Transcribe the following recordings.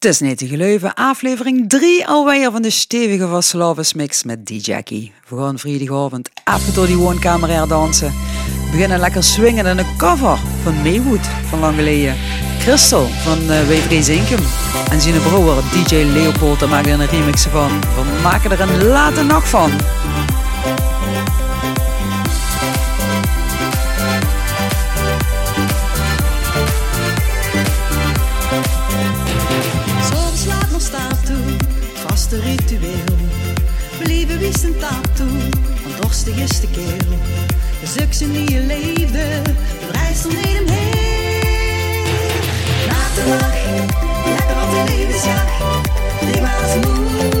Het is net Geleuven, aflevering 3 alweer van de stevige Vasslavens mix met D-Jackie. We gaan vrijdagavond even door die woonkamer dansen. We beginnen lekker swingen in een cover van Maywood van lang geleden. Crystal van uh, W3 Zinkum. En zijn broer DJ Leopold, daar maken een remix van. We maken er een late nacht van. Dorstig is de zussen die je leefde, de reis om hem heen. Laat de lach, lekker op de levensjacht, die was mooi,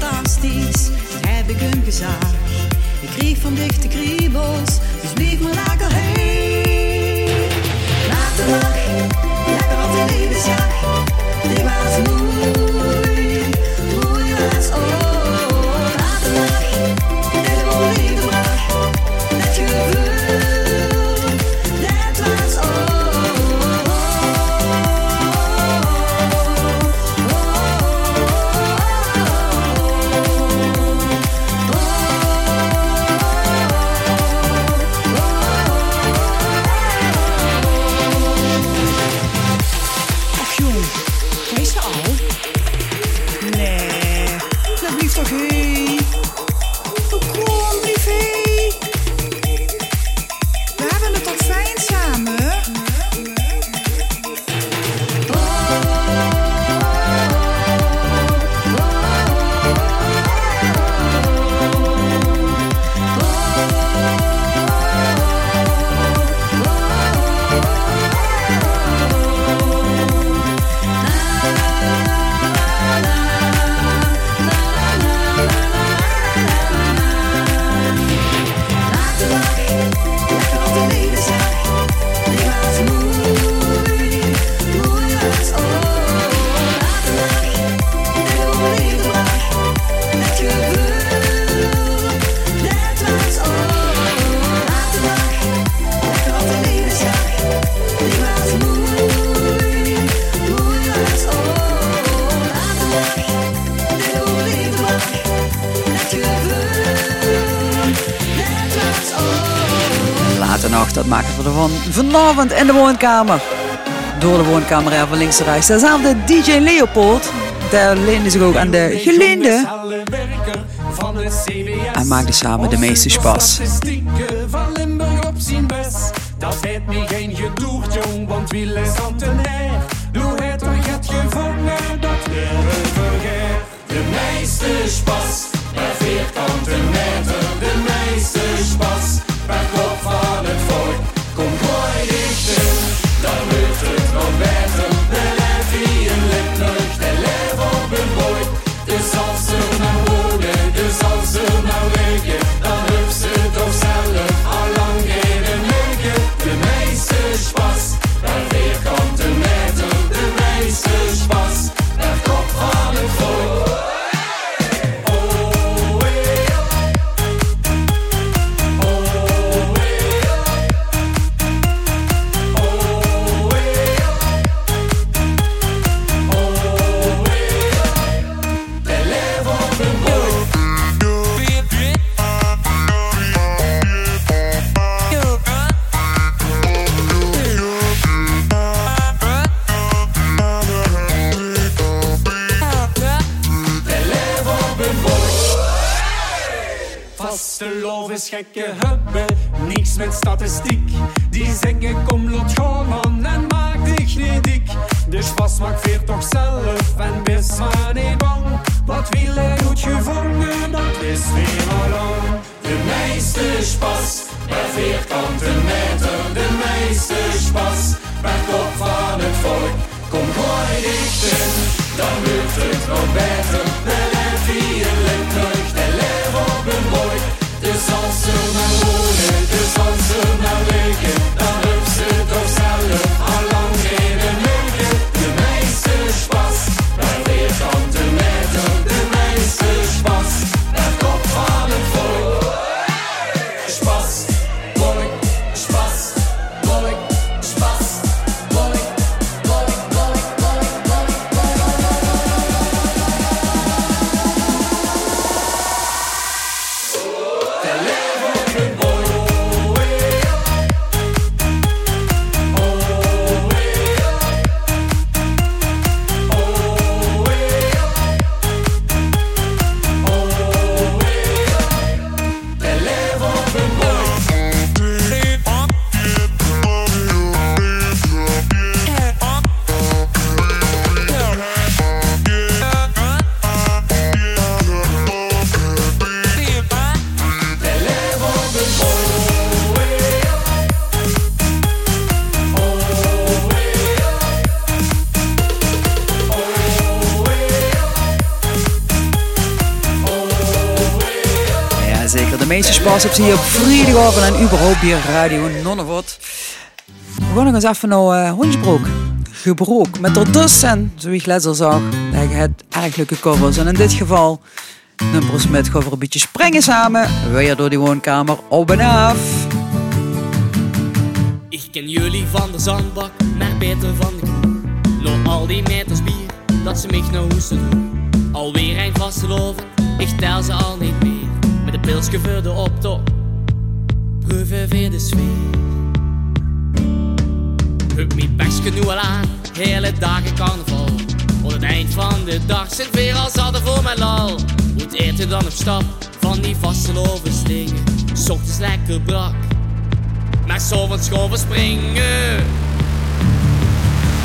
fantastisch, heb ik een gezaag. Ik kreeg van dichte kriebels, dus bleef maar lekker heen. de we vanavond in de woonkamer. Door de woonkamer van links naar rechts. Dezelfde DJ Leopold. Daar leende zich ook aan de geleende. En maakte samen de meeste spas. Dat heeft me geen gedoe, jong, want wie les gekke hebben niks met statistiek. Die zeggen kom lot gewoon en maak dich niet dik. Dus vast maak veer toch zelf en best maar niet bang. Wat wil hij goed gevonden, dat is weer al lang. De meeste spas, per vierkante meter, de meeste spas. Per kop van het volk, kom gooi dicht in, dan wordt het nog beter. Dus als ze maar wonen, dus De heb je hier op vrijdagavond en überhaupt hier Radio Nonnevot. We gaan nog eens even naar uh, Hondsbroek. Gebroek. Met er dus en, zoals ik net al zag, je het erg leuke covers. En in dit geval, nummers met gewoon een beetje springen samen. Weer door die woonkamer op en af. Ik ken jullie van de zandbak, maar beter van de kroeg. Nog al die meters bier, dat ze mich nou hoesten. Alweer een vasteloven, ik tel ze al niet meer. Met de voor de optocht, proeven weer de sfeer. Hup mijn bekje nu al aan, hele dagen carnaval. Op het eind van de dag zit weer als hadden voor mijn lal. Moet eten dan op stap, van die vasteloven stingen. S ochtends lekker brak, maar s'avonds gewoon verspringen.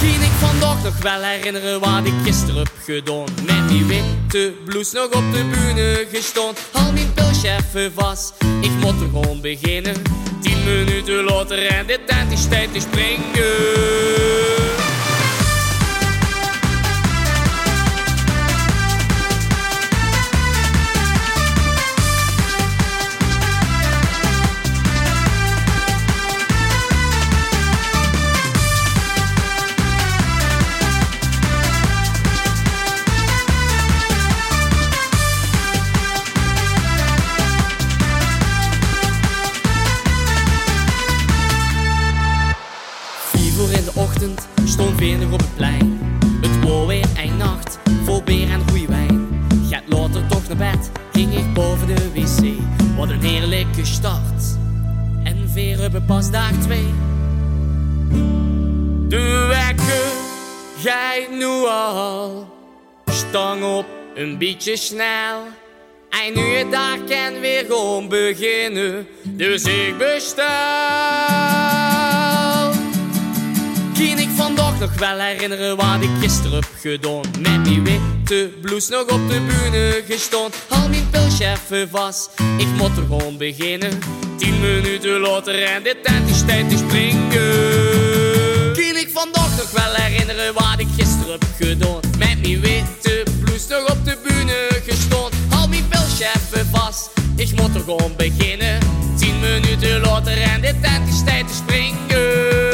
Kan ik vandaag nog wel herinneren wat ik gisteren heb gedaan. Met die witte blouse nog op de bühne gestaan. Al mijn pilsje even vast, ik moet er gewoon beginnen. Tien minuten later en dit tijd is tijd te springen. Hebben pas dag twee. De wekker, jij nu al. Stang op, een beetje snel. En nu daar kan weer gewoon beginnen. Dus ik bestel. Kan ik vandaag nog wel herinneren wat ik gisteren heb Met die witte blouse nog op de bühne gestaan Al mijn even vast, ik moet er gewoon beginnen Tien minuten later en dit tijd is tijd te springen. Kan ik vandaag nog wel herinneren wat ik gisteren heb gedaan? Met mijn witte blouse nog op de bühne gestaan. Al mijn pilsje even vast, ik moet er gewoon beginnen. Tien minuten later en dit tijd is tijd te springen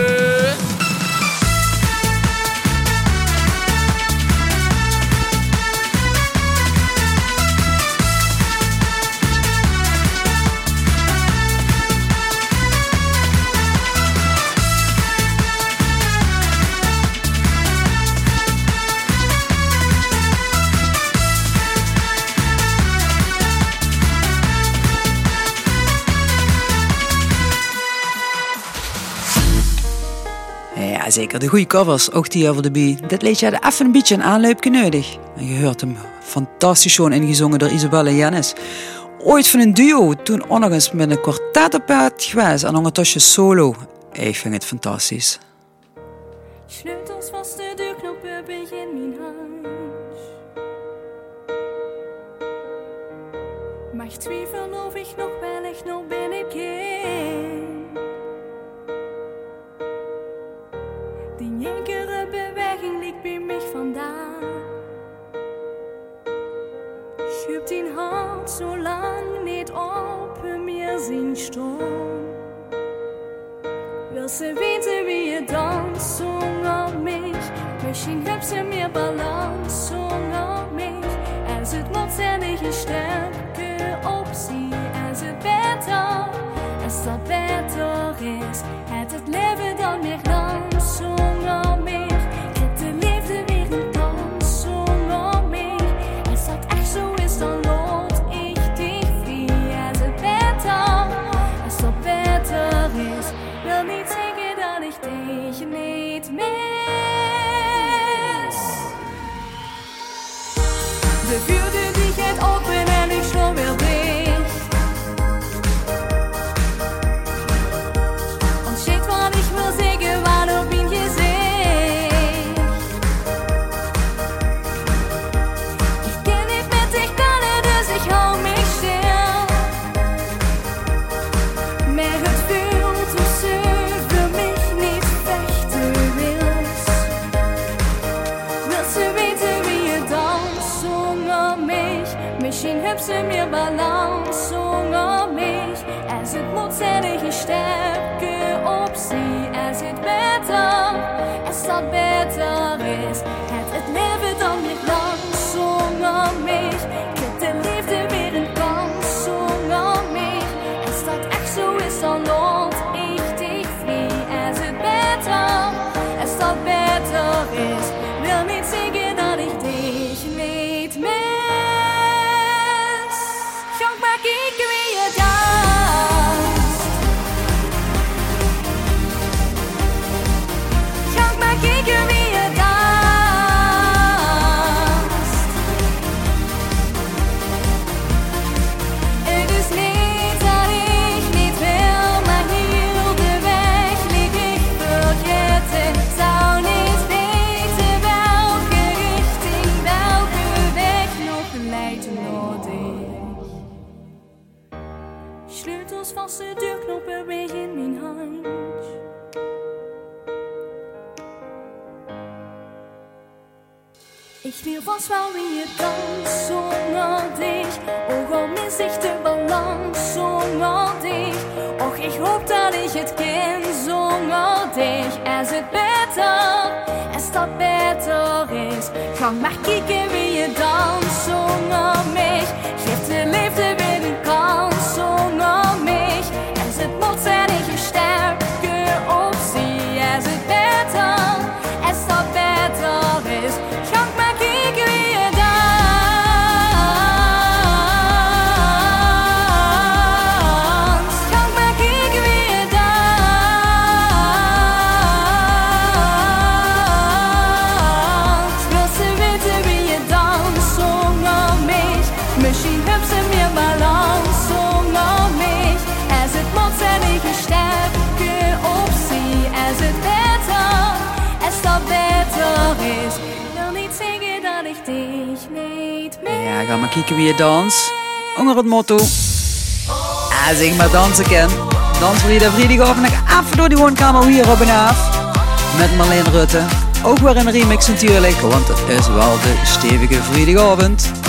zeker. De goede covers, ook die over de bie. Dit liedje had even een beetje een aanloopje nodig. En je hoort hem fantastisch schoon ingezongen door Isabelle Jannes. ooit van een duo, toen ook met een kwartet op het geweest en tasje solo. Ik vind het fantastisch. Sleutels vast de deurknoppen begin mijn huis. Maar ik twijfel of ik nog enkele beweging liep bij mij vandaan. Schub die hart zo lang niet op mir zien stroom. Wil ze weten wie je zong op mij. Misschien heb ze meer balans, op mij. Als het moet zijn je sterke optie. Als het beter, als dat beter is. Wie je danst zonder dich. Ook al mis ik de balans zonder dich. Och, ik hoop dat ik het ken zonder dich. Als het beter, als dat beter is. Ga maar kijken wie je danst zonder mij. Mis. Ja, ga maar kijken wie je dans. Onder het motto. Ah, zeg maar dansen ken. Dans voor je de vrijdagavond even door die woonkamer hier op en af. Met Marleen Rutte. Ook weer een remix natuurlijk, want het is wel de stevige vrijdagavond.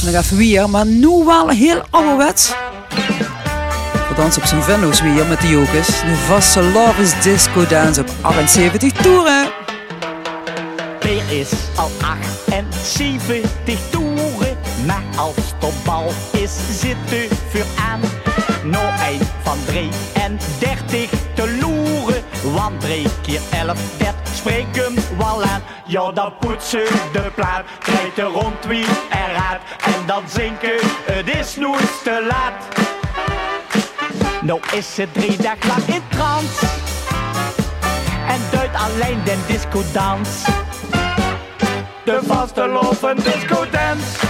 We nog even weer, maar nu wel heel ouderwets. We dansen op zijn venlo's weer met de jokers. De vaste Lovers Disco Dance op 78 toeren. Peer is al 78 toeren, maar als op bal is, zit de vuur aan. Nou een van 33 te loeren, want 3 keer 11, dat spreekt hem wel aan. Ja, dan poetsen de plaat, krijgt er rond wie eruit. En dan zinken, het is nooit te laat. Nou is het drie dagen lang in trance. En duidt alleen den disco dans. De vaste loven disco dance.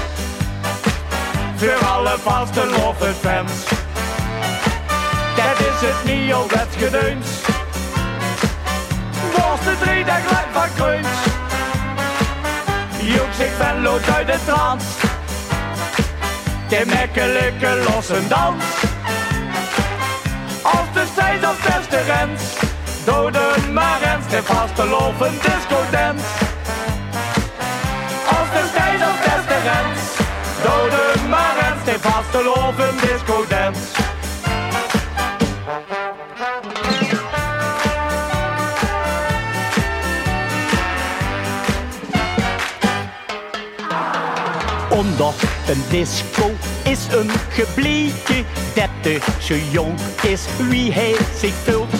Voor alle vaste loven fans. Dat is het niet het gedeuns. De drie dagen lang van kreuns. Joek zich Venlo uit de trance. De mekkelijke losse dans. Als de of beste rens. Doden maar eens de vaste loven disco dance. Als de of beste rens. Doden maar eens de vaste disco een disco is een gebleken de jong is wie hij zich vult.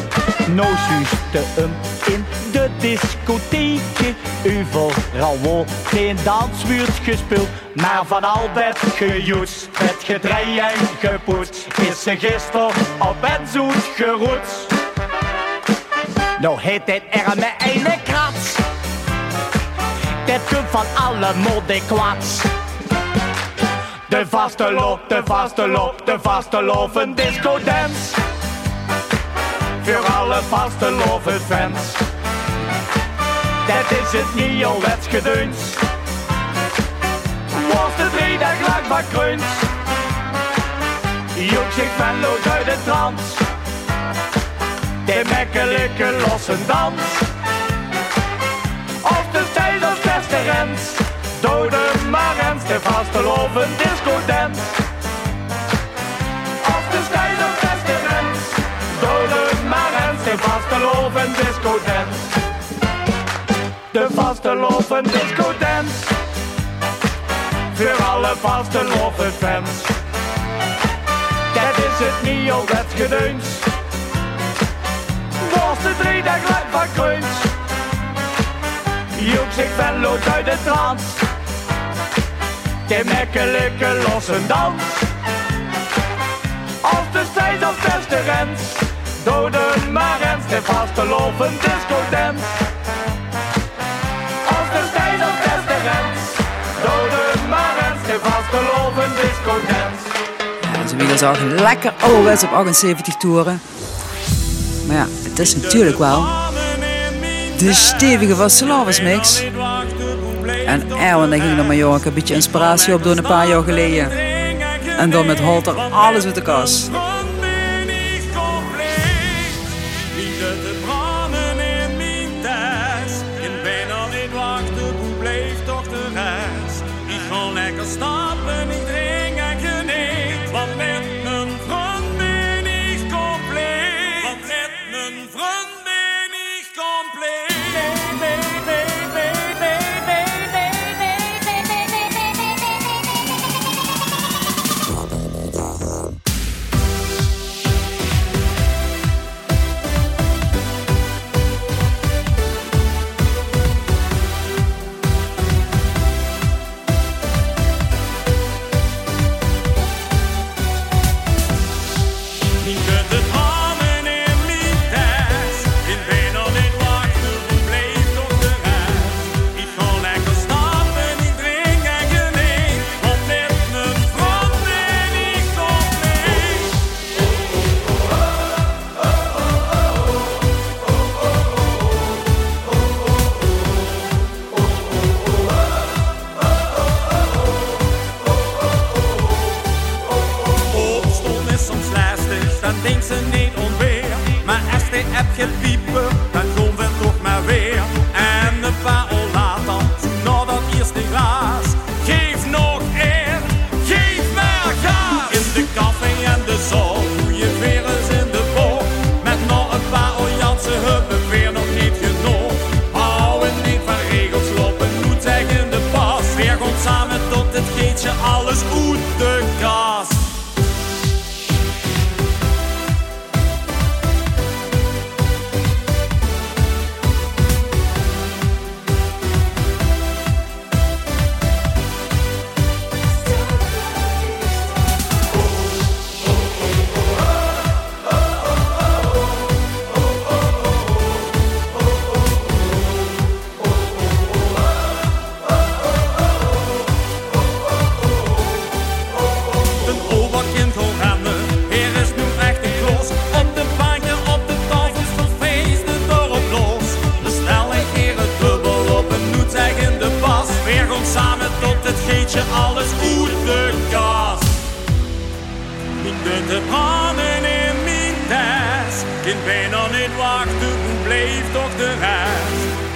Nou zuiste hem in de discotheek. Overal wordt geen danswoord gespeeld. Maar van al dat gejoets, het gedrei en gepoets, is ze gisteren op en zoet geroet. Nou heet dit er met een krats. Dat komt van alle mode kwats. De vaste loop, de vaste loop, de vaste loop, een disco dance. Voor alle vaste loven fans. Dat is het het gedeuns. Was de drie dagen lang van kreuns. Joek zich venloos uit de trance. De mekkelijke losse dans. Of de tijd als beste rens. Doden maar de vaste loven disco dance. Of de stijl als beste rens. Doden maar eens de vaste loven disco dance. De vaste loven disco dance. Voor alle vaste loven fans. Dat is het niet al het gedeuns. Was de drie dagen van kreuns. Joek zich venloos uit de trance. De mekkelijke losse dans. Als de steeds als beste rens. Doden maar eens de vaste loven disco dance. Als de steeds als beste rens. Doden maar eens de vaste loven disco dance. Ja, zo wie dat zag, lekker ouderwets op 78 toeren. Maar ja, het is natuurlijk wel de stevige vaste mix. En Erwin daar ging naar Mallorca een beetje inspiratie op door een paar jaar geleden. En dan met Halter alles uit de kast.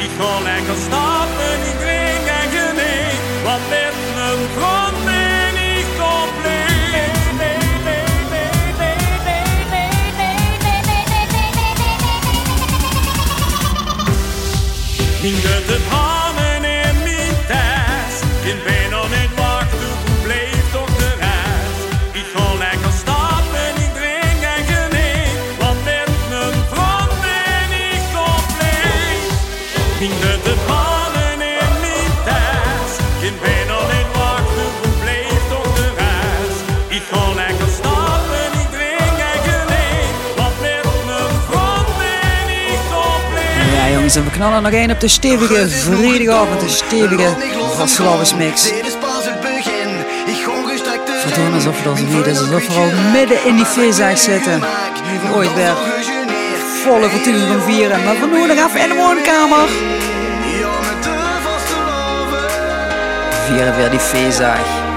Ik kon lekker stappen, ik drink en geniet. Wat met een grond ben ik compleet. Mijn We knallen nog één op de stevige vrijdagavond, de stevige van Het doen alsof we dat niet is, alsof we al midden in die feestdag zitten. Die ooit weer volle vertuiging van vieren. Maar we doen nog even in de woonkamer. Vieren weer die feestdag.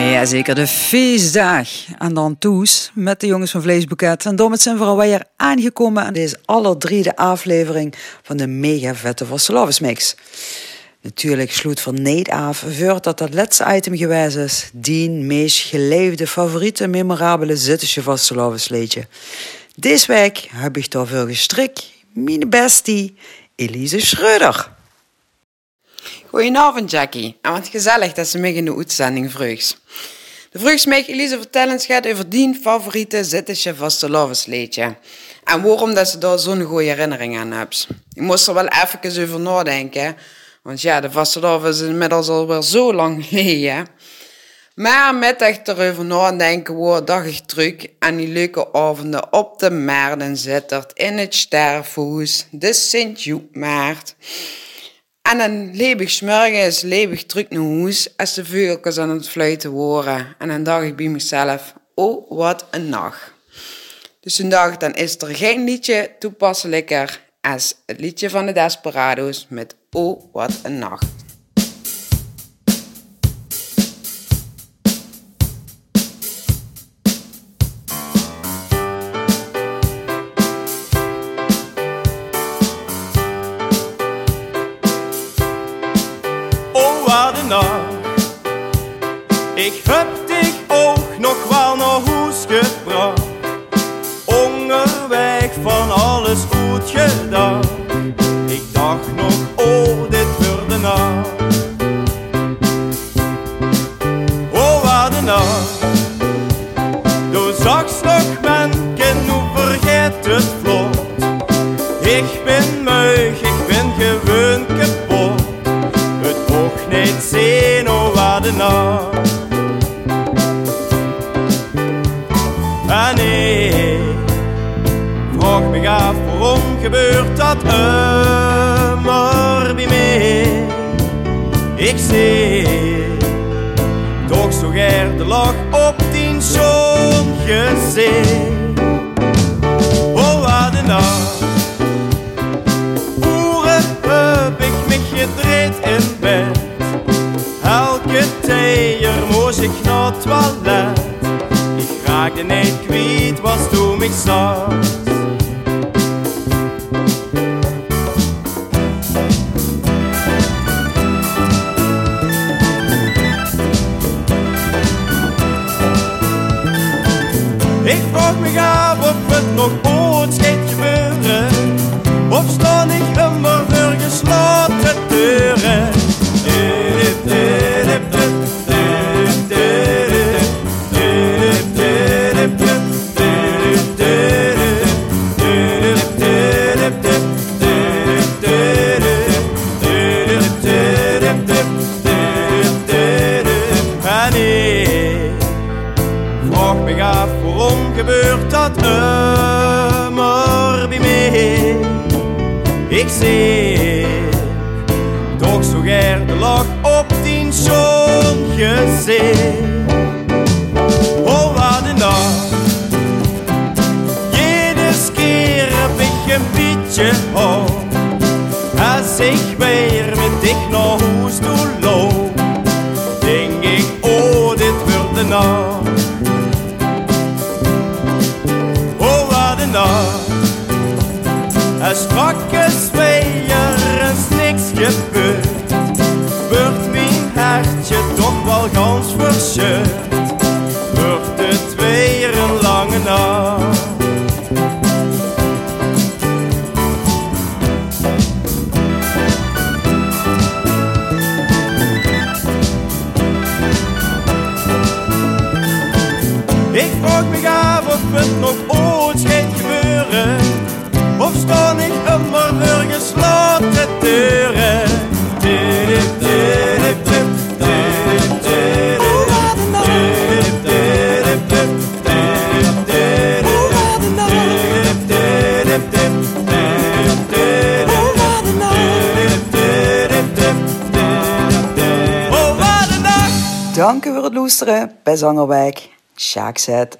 Ja, zeker de feestdag. En dan toes met de jongens van Vleesboeket. En daarmee zijn we alweer aangekomen aan deze allerdriede aflevering van de mega vette Vastelovens mix. Natuurlijk sloot van niet af voordat dat het laatste item geweest is. Die meest geleefde, favoriete, memorabele Zittische Vastelovens liedje. Deze week heb ik daarvoor gestrikt mijn bestie Elise Schreuder. Goedenavond, Jackie. En wat gezellig dat ze mij in de uitzending vroegs. De mij Elise vertellen gaat over die favoriete Zittische vastelovensliedje. En waarom dat ze daar zo'n goede herinnering aan hebt. Ik moest er wel even over nadenken. Want ja, de vastelovens is inmiddels alweer zo lang geleden. Maar met echt erover nadenken wordt ik terug aan die leuke avonden op de Maarden zittert in het Sterfhuis, de Sint-Joepmaart. En dan leef ik smorgens, leef ik terug naar huis als de vogeltjes aan het fluiten worden. En dan dacht ik bij mezelf, oh wat een nacht. Dus dacht ik, dan is er geen liedje toepasselijker als het liedje van de Desperado's met oh wat een nacht. Ik vraag me af of het nog ooit gaat gebeuren. Of sta ik immer voor gesloten deuren? En Zie toch zo ger de lach op die zo'n gezicht. Oh wat een dag. Jedes keer heb ik een beetje hoop. Als ik weer met dich naar huis toe loop, denk ik, oh dit wordt de nacht. Oh wat een nacht. Er strakke zweer gebeurd. Wordt mijn hartje toch wel gans verscheurd. Wordt het weer een lange nacht. Ik vraag me af of het nog ooit gaat gebeuren. Of sta ik immer voor gesloten deuren? Luisteren bij Zangerwijk. Sjaak zet.